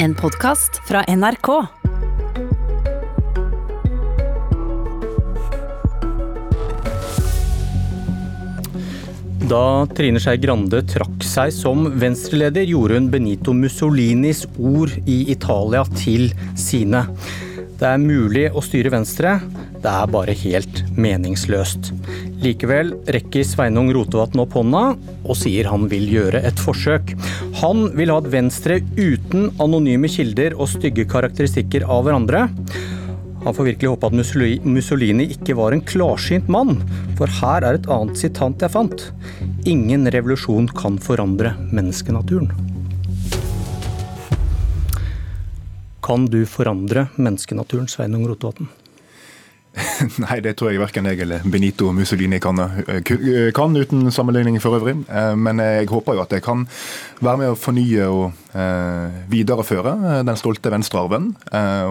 En podkast fra NRK. Da Trine Skei Grande trakk seg som venstreleder, gjorde hun Benito Mussolinis ord i Italia til sine. Det er mulig å styre Venstre, det er bare helt meningsløst. Likevel rekker Sveinung Rotevatn opp hånda og sier han vil gjøre et forsøk. Han vil ha et Venstre uten anonyme kilder og stygge karakteristikker av hverandre. Han får virkelig håpe at Mussolini ikke var en klarsynt mann, for her er et annet sitat jeg fant. Ingen revolusjon kan forandre menneskenaturen. Kan du forandre menneskenaturen, Sveinung Rotevatn? Nei, det tror jeg verken jeg eller Benito Mussolini kan, eh, kan, uten sammenligning for øvrig. Eh, men jeg håper jo at jeg kan være med å fornye og eh, videreføre den stolte venstrearven.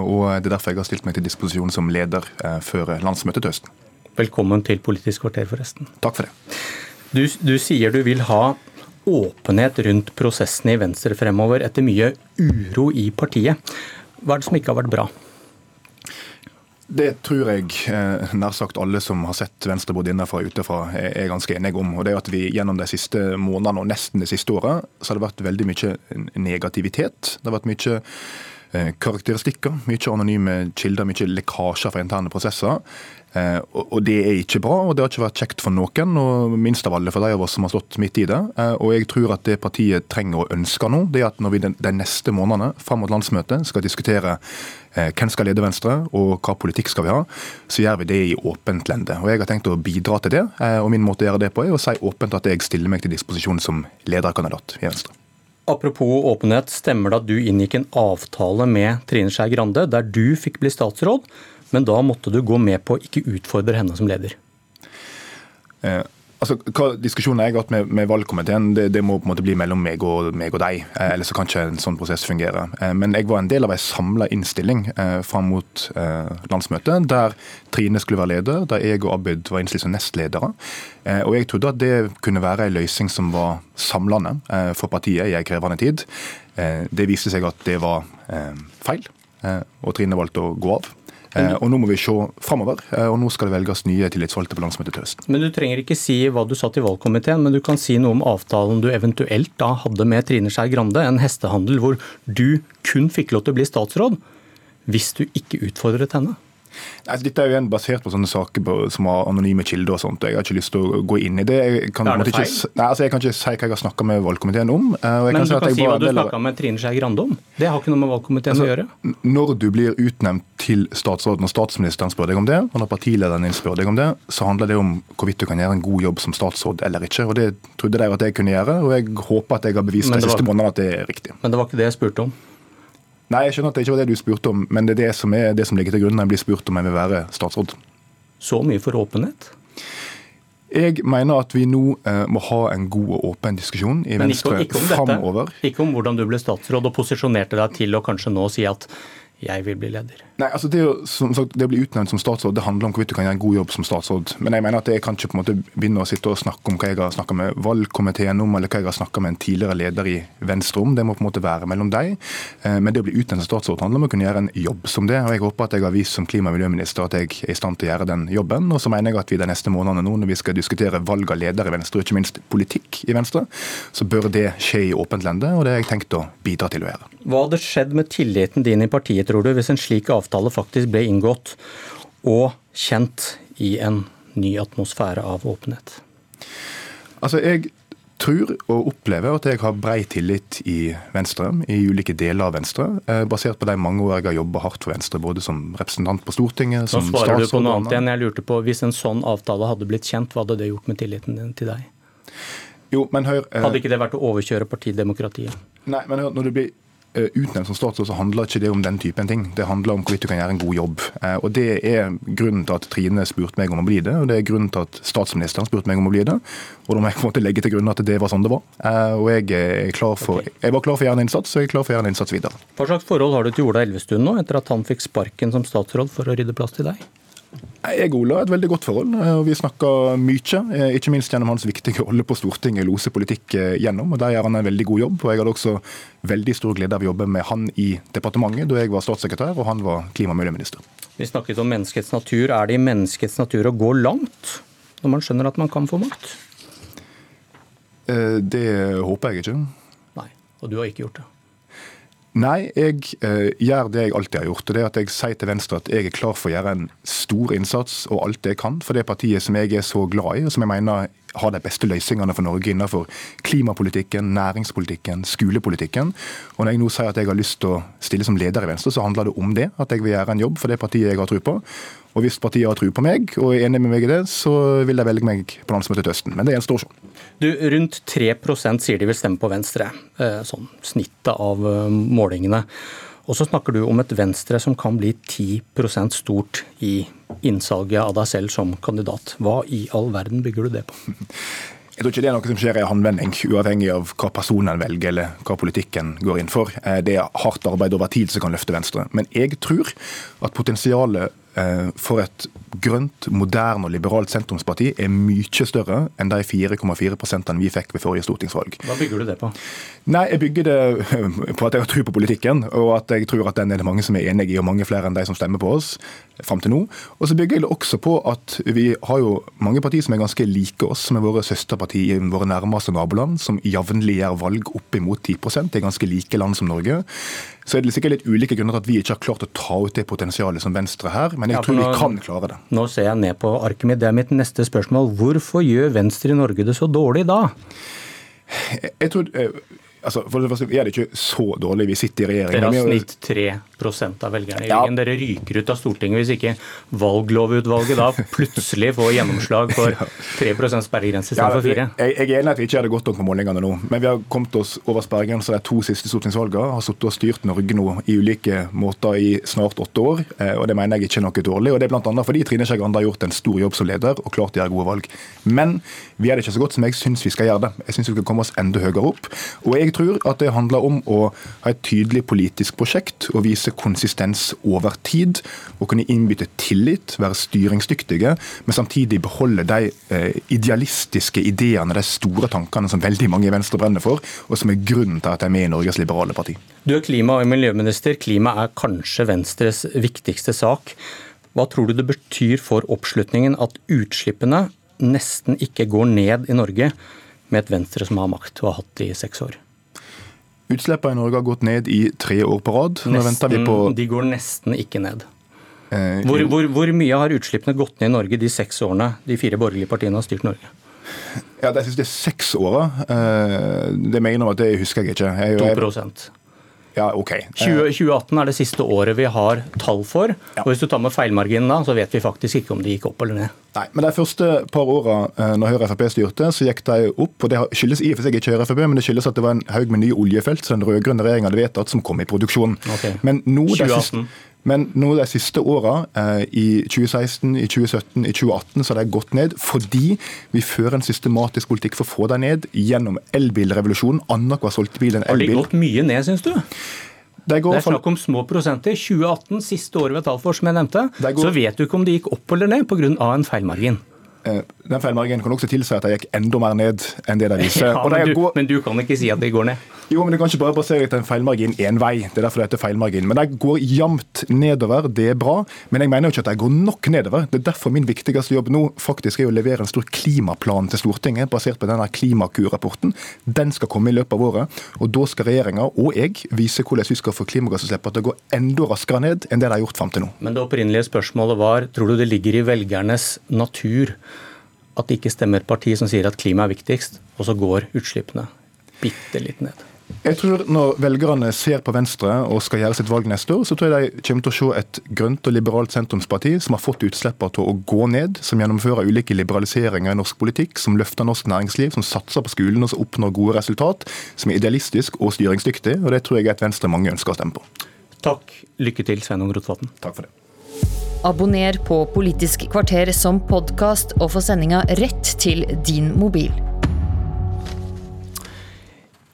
Og det er derfor jeg har stilt meg til disposisjon som leder før landsmøtet til høsten. Velkommen til Politisk kvarter, forresten. Takk for det. Du, du sier du vil ha åpenhet rundt prosessene i Venstre fremover etter mye uro i partiet. Hva er det som ikke har vært bra? Det tror jeg eh, nær sagt alle som har sett Venstre både innenfra og utenfra er ganske enige om. Og det er at vi Gjennom de siste månedene og nesten det siste året så har det vært veldig mye negativitet. Det har vært mye eh, karakteristikker, mye anonyme kilder, mye lekkasjer fra interne prosesser. Eh, og Det er ikke bra, og det har ikke vært kjekt for noen, og minst av alle for de av oss som har stått midt i det. Og jeg tror at det partiet trenger og ønsker nå, det er at når vi de neste månedene fram mot landsmøtet skal diskutere Eh, hvem skal lede Venstre, og hva politikk skal vi ha, så gjør vi det i åpent lende. Og Jeg har tenkt å bidra til det, eh, og min måte å gjøre det på er å si åpent at jeg stiller meg til disposisjon som lederkandidat i Venstre. Apropos åpenhet, stemmer det at du inngikk en avtale med Trine Skei Grande der du fikk bli statsråd, men da måtte du gå med på å ikke utfordre henne som leder? Eh, Altså, hva Diskusjonen jeg har hatt med, med valgkomiteen, det, det, må på en måte bli mellom meg og, meg og deg. Eh, så kan ikke en sånn prosess fungere. Eh, men jeg var en del av en samla innstilling eh, fram mot eh, landsmøtet, der Trine skulle være leder, der jeg og Abid var innstilt som nestledere. Eh, og jeg trodde at det kunne være en løsning som var samlende eh, for partiet i en krevende tid. Det viste seg at det var feil, og Trine valgte å gå av. Eh, og Nå må vi se framover, eh, og nå skal det velges nye tillitsvalgte på landsmøtet til høsten. Men Du trenger ikke si hva du sa til valgkomiteen, men du kan si noe om avtalen du eventuelt da hadde med Trine Skei Grande, en hestehandel hvor du kun fikk lov til å bli statsråd hvis du ikke utfordret henne? Altså, dette er jo igjen basert på sånne saker på, som har anonyme kilder og sånt. og Jeg har ikke lyst til å gå inn i det. Jeg kan, er det feil? Ikke, nei, altså, jeg kan ikke si hva jeg har snakka med valgkomiteen om. Men kan du si kan si hva du snakka med Trine Skei Grande om? Det har ikke noe med valgkomiteen altså, å gjøre. Når du blir utnevnt til statsråd, når statsministeren spør deg om det, og når partilederen din spør deg om det, så handler det om hvorvidt du kan gjøre en god jobb som statsråd eller ikke. og Det trodde de at jeg kunne gjøre, og jeg håper at jeg har bevist de siste månedene at det er riktig. Men det var ikke det jeg spurte om. Nei, jeg skjønner at det ikke var det du spurte om, men det er det som, er det som ligger til grunn når jeg blir spurt om jeg vil være statsråd. Så mye for åpenhet? Jeg mener at vi nå eh, må ha en god og åpen diskusjon i Venstre framover. Ikke om hvordan du ble statsråd og posisjonerte deg til å kanskje nå si at jeg vil bli leder? Nei, altså det, å, sagt, det, å bli utnevnt som statsråd det handler om hvorvidt du kan gjøre en god jobb som statsråd. Men jeg mener at jeg kan ikke på en måte begynne å sitte og snakke om hva jeg har snakka med valgkomiteen om, eller hva jeg har snakka med en tidligere leder i Venstre om. Det må på en måte være mellom deg. Eh, men det å bli utnevnt som statsråd handler om å kunne gjøre en jobb som det. Og jeg håper at jeg har vist som klima- og miljøminister at jeg er i stand til å gjøre den jobben. Og så mener jeg at vi de neste månedene nå, når vi skal diskutere valg av leder i Venstre, og ikke minst politikk i Venstre, så bør det skje i åpent lende, og det har jeg tenkt å bidra til å gjøre. Hva hadde skjedd med tilliten din i partiet, tror du, hvis en slik avtale faktisk ble inngått og kjent i en ny atmosfære av åpenhet? Altså, jeg tror og opplever at jeg har brei tillit i Venstre, i ulike deler av Venstre, eh, basert på de mange år jeg har jobba hardt for Venstre, både som representant på Stortinget, som statsråd Nå svarer du på noe annet igjen. Jeg lurte på, Hvis en sånn avtale hadde blitt kjent, hva hadde det gjort med tilliten din til deg? Jo, men hør... Eh, hadde ikke det vært å overkjøre partidemokratiet? Nei, men hør, når du blir utnevnt som statsråd, så handler ikke det om den typen ting. Det handler om hvorvidt du kan gjøre en god jobb. Eh, og Det er grunnen til at Trine spurte meg om å bli det, og det er grunnen til at statsministeren spurte meg om å bli det. Og da må jeg på en måte legge til grunn at det var sånn det var. Eh, og jeg, er klar for, jeg var klar for å gjøre en innsats, og jeg er klar for å gjøre en innsats videre. Hva slags forhold har du til Ola Elvestuen nå, etter at han fikk sparken som statsråd for å rydde plass til deg? Jeg og Ola har et veldig godt forhold, og vi snakker mye. Ikke minst gjennom hans viktige rolle på Stortinget, lose politikk gjennom. og Der gjør han en veldig god jobb. og Jeg hadde også veldig stor glede av å jobbe med han i departementet da jeg var statssekretær og han var klima- og miljøminister. Vi snakket om menneskets natur. Er det i menneskets natur å gå langt når man skjønner at man kan få makt? Det håper jeg ikke. Nei, og du har ikke gjort det? Nei, jeg eh, gjør det jeg alltid har gjort. og det er at Jeg sier til Venstre at jeg er klar for å gjøre en stor innsats og alt det jeg kan for det partiet som jeg er så glad i, og som jeg mener har de beste løsningene for Norge innenfor klimapolitikken, næringspolitikken, skolepolitikken. Og Når jeg nå sier at jeg har lyst til å stille som leder i Venstre, så handler det om det. At jeg vil gjøre en jobb for det partiet jeg har tro på. Og hvis partiet har tro på meg og er enig med meg i det, så vil de velge meg på landsmøtet til høsten. Men det gjenstår å se. Du, rundt 3% sier de vil stemme på Venstre. Eh, sånn snittet av eh, målingene. Og så snakker du om et Venstre som kan bli 10% stort i innsalget av deg selv som kandidat. Hva i all verden bygger du det på? Jeg tror ikke det er noe som skjer i håndvending, uavhengig av hva personen velger eller hva politikken går inn for. Eh, det er hardt arbeid over tid som kan løfte Venstre. Men jeg tror at potensialet for et grønt, moderne og liberalt sentrumsparti er mye større enn de 4,4 vi fikk ved forrige stortingsvalg. Hva bygger du det på? Nei, Jeg bygger det på at jeg har tro på politikken, og at jeg tror at den er det mange som er enig i, og mange flere enn de som stemmer på oss fram til nå. Og så bygger jeg det også på at vi har jo mange partier som er ganske like oss, som er våre søsterpartier i våre nærmeste naboland, som jevnlig gjør valg opp imot 10 Det er ganske like land som Norge. Så er det sikkert litt ulike grunner til at vi ikke har klart å ta ut det potensialet som Venstre her, men jeg ja, tror vi kan klare det. Nå ser jeg ned på arket mitt. Det er mitt neste spørsmål. Hvorfor gjør Venstre i Norge det så dårlig da? Jeg tror eh, altså, for det første, Vi er det ikke så dårlig, vi sitter i regjering. Dere har snitt 3% av velgerne i. Ja. Dere ryker ut av Stortinget hvis ikke valglovutvalget da plutselig får gjennomslag for 3 sperregrense istedenfor ja, 4 jeg, jeg er enig at vi ikke gjør det godt nok på målingene nå, men vi har kommet oss over sperregrensa de to siste stortingsvalgene. Har sittet og styrt Norge nå i ulike måter i snart åtte år, eh, og det mener jeg ikke er noe dårlig. og Det er bl.a. fordi Trine Skei Grande har gjort en stor jobb som leder og klart å gjøre gode valg. Men vi er det ikke så godt som jeg syns vi skal gjøre det. Jeg syns vi skal komme oss enda høyere opp. Og jeg tror at det handler om å ha et tydelig politisk prosjekt og vise konsistens over tid. Og kunne innbytte tillit, være styringsdyktige, men samtidig beholde de eh, idealistiske ideene, de store tankene som veldig mange i Venstre brenner for, og som er grunnen til at de er med i Norges liberale parti. Du er klima- og miljøminister. Klima er kanskje Venstres viktigste sak. Hva tror du det betyr for oppslutningen at utslippene nesten ikke går ned i Norge med et Venstre som har makt og har hatt det i seks år? Utslippene i Norge har gått ned i tre år på rad. Nesten, på... De går nesten ikke ned. Eh, hvor, hvor, hvor, mye har utslippene gått ned i Norge de seks årene de fire borgerlige partiene har styrt Norge? Ja, De siste seks åra, eh, det mener jeg at det husker jeg ikke. Jeg, 2 ja, ok. 20, 2018 er det siste året vi har tall for. Ja. og Hvis du tar med feilmarginen da, så vet vi faktisk ikke om de gikk opp eller ned. Nei, men De første par åra eh, når Høyre Frp styrte, så gikk de opp. og Det skyldes i og for seg ikke Høyre Frp, men det skyldes at det var en haug med nye oljefelt som den rød-grønne regjeringa hadde vedtatt, som kom i produksjon. Okay. Men nå, 2018. Men nå de siste åra, eh, i 2016, i 2017, i 2018, så har de gått ned fordi vi fører en systematisk politikk for å få dem ned gjennom elbilrevolusjonen. Annenhver solgte bil en elbil. Har de gått mye ned, syns du? Det, det, er snakk om små prosenter. 2018, siste året ved Talfors, som jeg nevnte, går... så vet du ikke om det gikk opp eller ned pga. en feilmargin. Eh, den feilmarginen kan også tilsi at de gikk enda mer ned enn det de viser. Ja, men, du, men, du, kan ikke si at de går ned? Jo, men Du kan ikke bare basere en feilmargin én vei. Det er derfor det heter feilmargin. Men de går jevnt nedover, det er bra. Men jeg mener jo ikke at de går nok nedover. Det er derfor min viktigste jobb nå faktisk er å levere en stor klimaplan til Stortinget, basert på denne Klimakur-rapporten. Den skal komme i løpet av året. Og da skal regjeringa og jeg vise hvordan vi skal få klimagassutslippene til å gå enda raskere ned enn det de har gjort fram til nå. Men det opprinnelige spørsmålet var, tror du det ligger i velgernes natur at det ikke stemmer et parti som sier at klima er viktigst, og så går utslippene bitte litt ned. Jeg tror Når velgerne ser på Venstre og skal gjøre sitt valg neste år, så tror jeg de kommer til å se et grønt og liberalt sentrumsparti som har fått utslippene til å gå ned, som gjennomfører ulike liberaliseringer i norsk politikk, som løfter norsk næringsliv, som satser på skolen og som oppnår gode resultat, som er idealistisk og styringsdyktig. og Det tror jeg er et Venstre mange ønsker å stemme på. Takk. Lykke til, Sveinung Rotevatn. Takk for det. Abonner på Politisk kvarter som podkast og få sendinga rett til din mobil.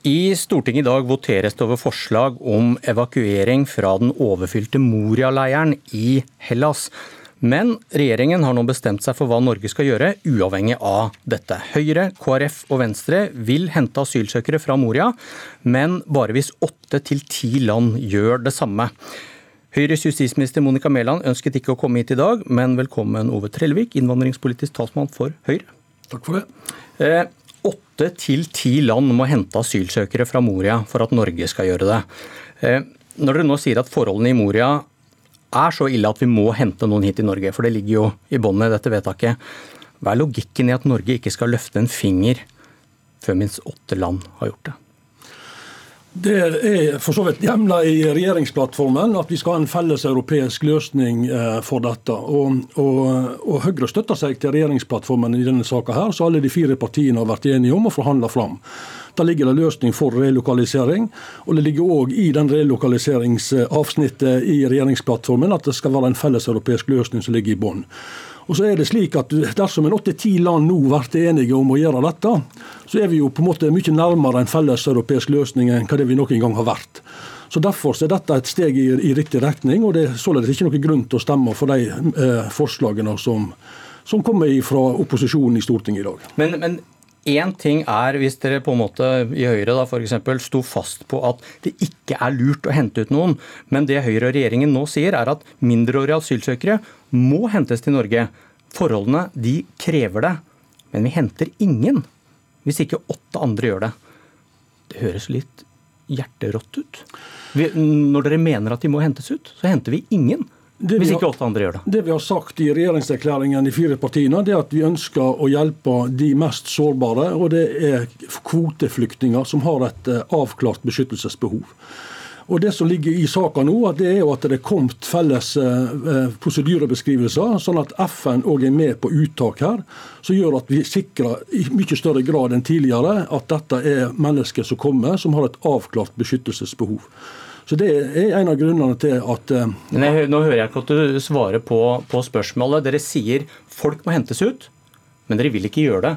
I Stortinget i dag voteres det over forslag om evakuering fra den overfylte Moria-leiren i Hellas. Men regjeringen har nå bestemt seg for hva Norge skal gjøre, uavhengig av dette. Høyre, KrF og Venstre vil hente asylsøkere fra Moria, men bare hvis åtte til ti land gjør det samme. Høyres justisminister Monica Mæland ønsket ikke å komme hit i dag, men velkommen Ove Trellevik, innvandringspolitisk talsmann for Høyre. Takk for det. Eh, åtte til ti land må hente asylsøkere fra Moria for at Norge skal gjøre det. Eh, når dere nå sier at forholdene i Moria er så ille at vi må hente noen hit i Norge, for det ligger jo i båndet dette vedtaket. Hva er logikken i at Norge ikke skal løfte en finger før minst åtte land har gjort det? Det er for så vidt hjemla i regjeringsplattformen at vi skal ha en felles europeisk løsning eh, for dette. Og, og, og Høyre støtter seg til regjeringsplattformen i denne saka, så alle de fire partiene har vært enige om å forhandle fram. Der ligger det løsning for relokalisering. Og det ligger òg i den relokaliseringsavsnittet i regjeringsplattformen at det skal være en felleseuropeisk løsning som ligger i bånn. Og så er det slik at Dersom en åtte-ti land nå blir enige om å gjøre dette, så er vi jo på en måte mye nærmere en felles europeisk løsning enn hva det vi noen gang har vært. Så Derfor er dette et steg i, i riktig retning, og det er således ikke noen grunn til å stemme for de eh, forslagene som, som kommer fra opposisjonen i Stortinget i dag. Men, men Én ting er hvis dere på en måte i Høyre da eksempel, sto fast på at det ikke er lurt å hente ut noen, men det Høyre og regjeringen nå sier er at mindreårige asylsøkere må hentes til Norge. Forholdene de krever det, men vi henter ingen hvis ikke åtte andre gjør det. Det høres litt hjerterått ut. når dere mener at de må hentes ut, så henter vi ingen. Hvis ikke åtte andre gjør det. Det vi har sagt i regjeringserklæringen i fire partiene, det er at vi ønsker å hjelpe de mest sårbare. Og det er kvoteflyktninger som har et eh, avklart beskyttelsesbehov. Og Det som ligger i saka nå, det er jo at det er kommet felles eh, prosedyrebeskrivelser, sånn at FN òg er med på uttak her. Som gjør at vi sikrer i mye større grad enn tidligere at dette er mennesker som kommer, som har et avklart beskyttelsesbehov. Så Det er en av grunnene til at uh, jeg, Nå hører jeg ikke at du svarer på, på spørsmålet. Dere sier folk må hentes ut, men dere vil ikke gjøre det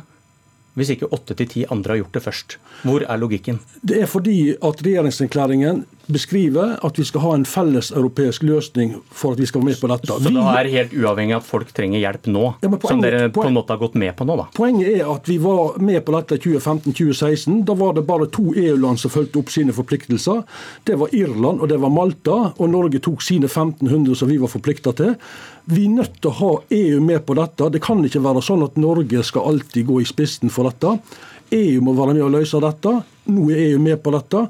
hvis ikke åtte til ti andre har gjort det først. Hvor er logikken? Det er fordi at regjeringserklæringen beskriver at vi skal ha en felles europeisk løsning for at vi skal være med på dette. Så, så det er helt uavhengig av at folk trenger hjelp nå, ja, poenget, som dere på en måte har gått med på nå? da? Poenget er at vi var med på dette i 2015-2016. Da var det bare to EU-land som fulgte opp sine forpliktelser. Det var Irland og det var Malta. Og Norge tok sine 1500 som vi var forplikta til. Vi er nødt til å ha EU med på dette. Det kan ikke være sånn at Norge skal alltid gå i spissen for dette. EU må være med å løse dette. Nå er EU med på dette.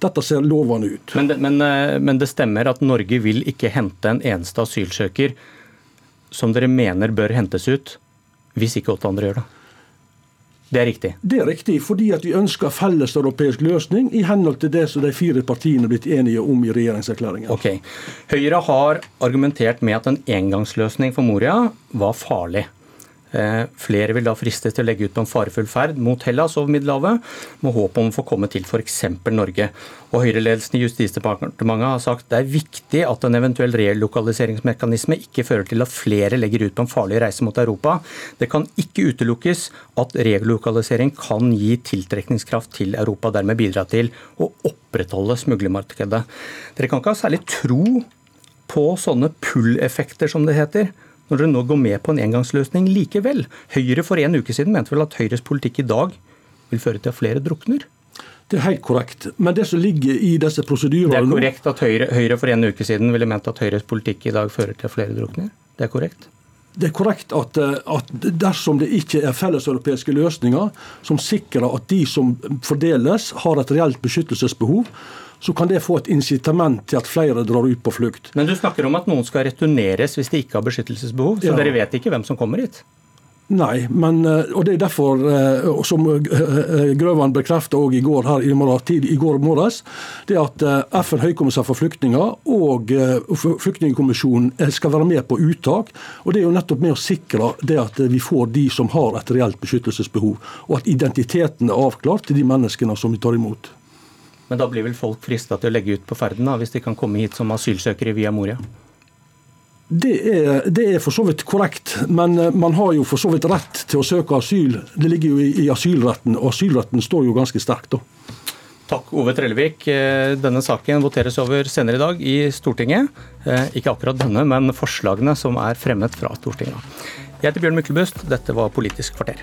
Dette ser lovende ut. Men det, men, eh, men det stemmer at Norge vil ikke hente en eneste asylsøker som dere mener bør hentes ut, hvis ikke åtte andre gjør det? Det er riktig? Det er riktig, fordi at vi ønsker felles europeisk løsning i henhold til det som de fire partiene er blitt enige om i regjeringserklæringen. Ok. Høyre har argumentert med at en engangsløsning for Moria var farlig. Eh, flere vil da fristes til å legge ut på en farefull ferd mot Hellas over Middelhavet, med håp om å få komme til f.eks. Norge. Og Høyre-ledelsen i Justisdepartementet har sagt det er viktig at en eventuell relokaliseringsmekanisme ikke fører til at flere legger ut på en farlig reise mot Europa. Det kan ikke utelukkes at relokalisering kan gi tiltrekningskraft til Europa, dermed bidra til å opprettholde smuglermarkedet. Dere kan ikke ha særlig tro på sånne pull-effekter, som det heter når dere nå går med på en engangsløsning likevel. Høyre for en uke siden mente vel at Høyres politikk i dag vil føre til at flere drukner? Det er helt korrekt. Men det som ligger i disse prosedyrene Det er korrekt at Høyre, Høyre for en uke siden ville ment at Høyres politikk i dag fører til at flere drukner? Det er korrekt? Det er korrekt at, at, dersom det ikke er felleseuropeiske løsninger som sikrer at de som fordeles, har et reelt beskyttelsesbehov, så kan det få et incitament til at flere drar ut på flukt. Men du snakker om at noen skal returneres hvis de ikke har beskyttelsesbehov, så ja. dere vet ikke hvem som kommer hit? Nei, men, eh, og det er derfor, eh, som eh, Grøvan bekreftet også i går her i, morgen, i går morges, det at FN høykommissær for flyktninger og Flyktningkommisjonen skal være med på uttak. og Det er jo nettopp med å sikre det at vi får de som har et reelt beskyttelsesbehov, og at identiteten er avklart til de menneskene som vi tar imot. Men da blir vel folk frista til å legge ut på ferden, da, hvis de kan komme hit som asylsøkere via Moria? Det er, det er, for så vidt korrekt, men eh, man har jo for så vidt rett til å søke asyl. Det ligger jo i, i asylretten, og asylretten står jo ganske sterkt. da. Takk, Ove Trellevik. Eh, denne saken voteres over senere i dag i Stortinget. Eh, ikke akkurat denne, men forslagene som er fremmet fra Stortinget. Jeg heter Bjørn Myklebust. Dette var Politisk kvarter.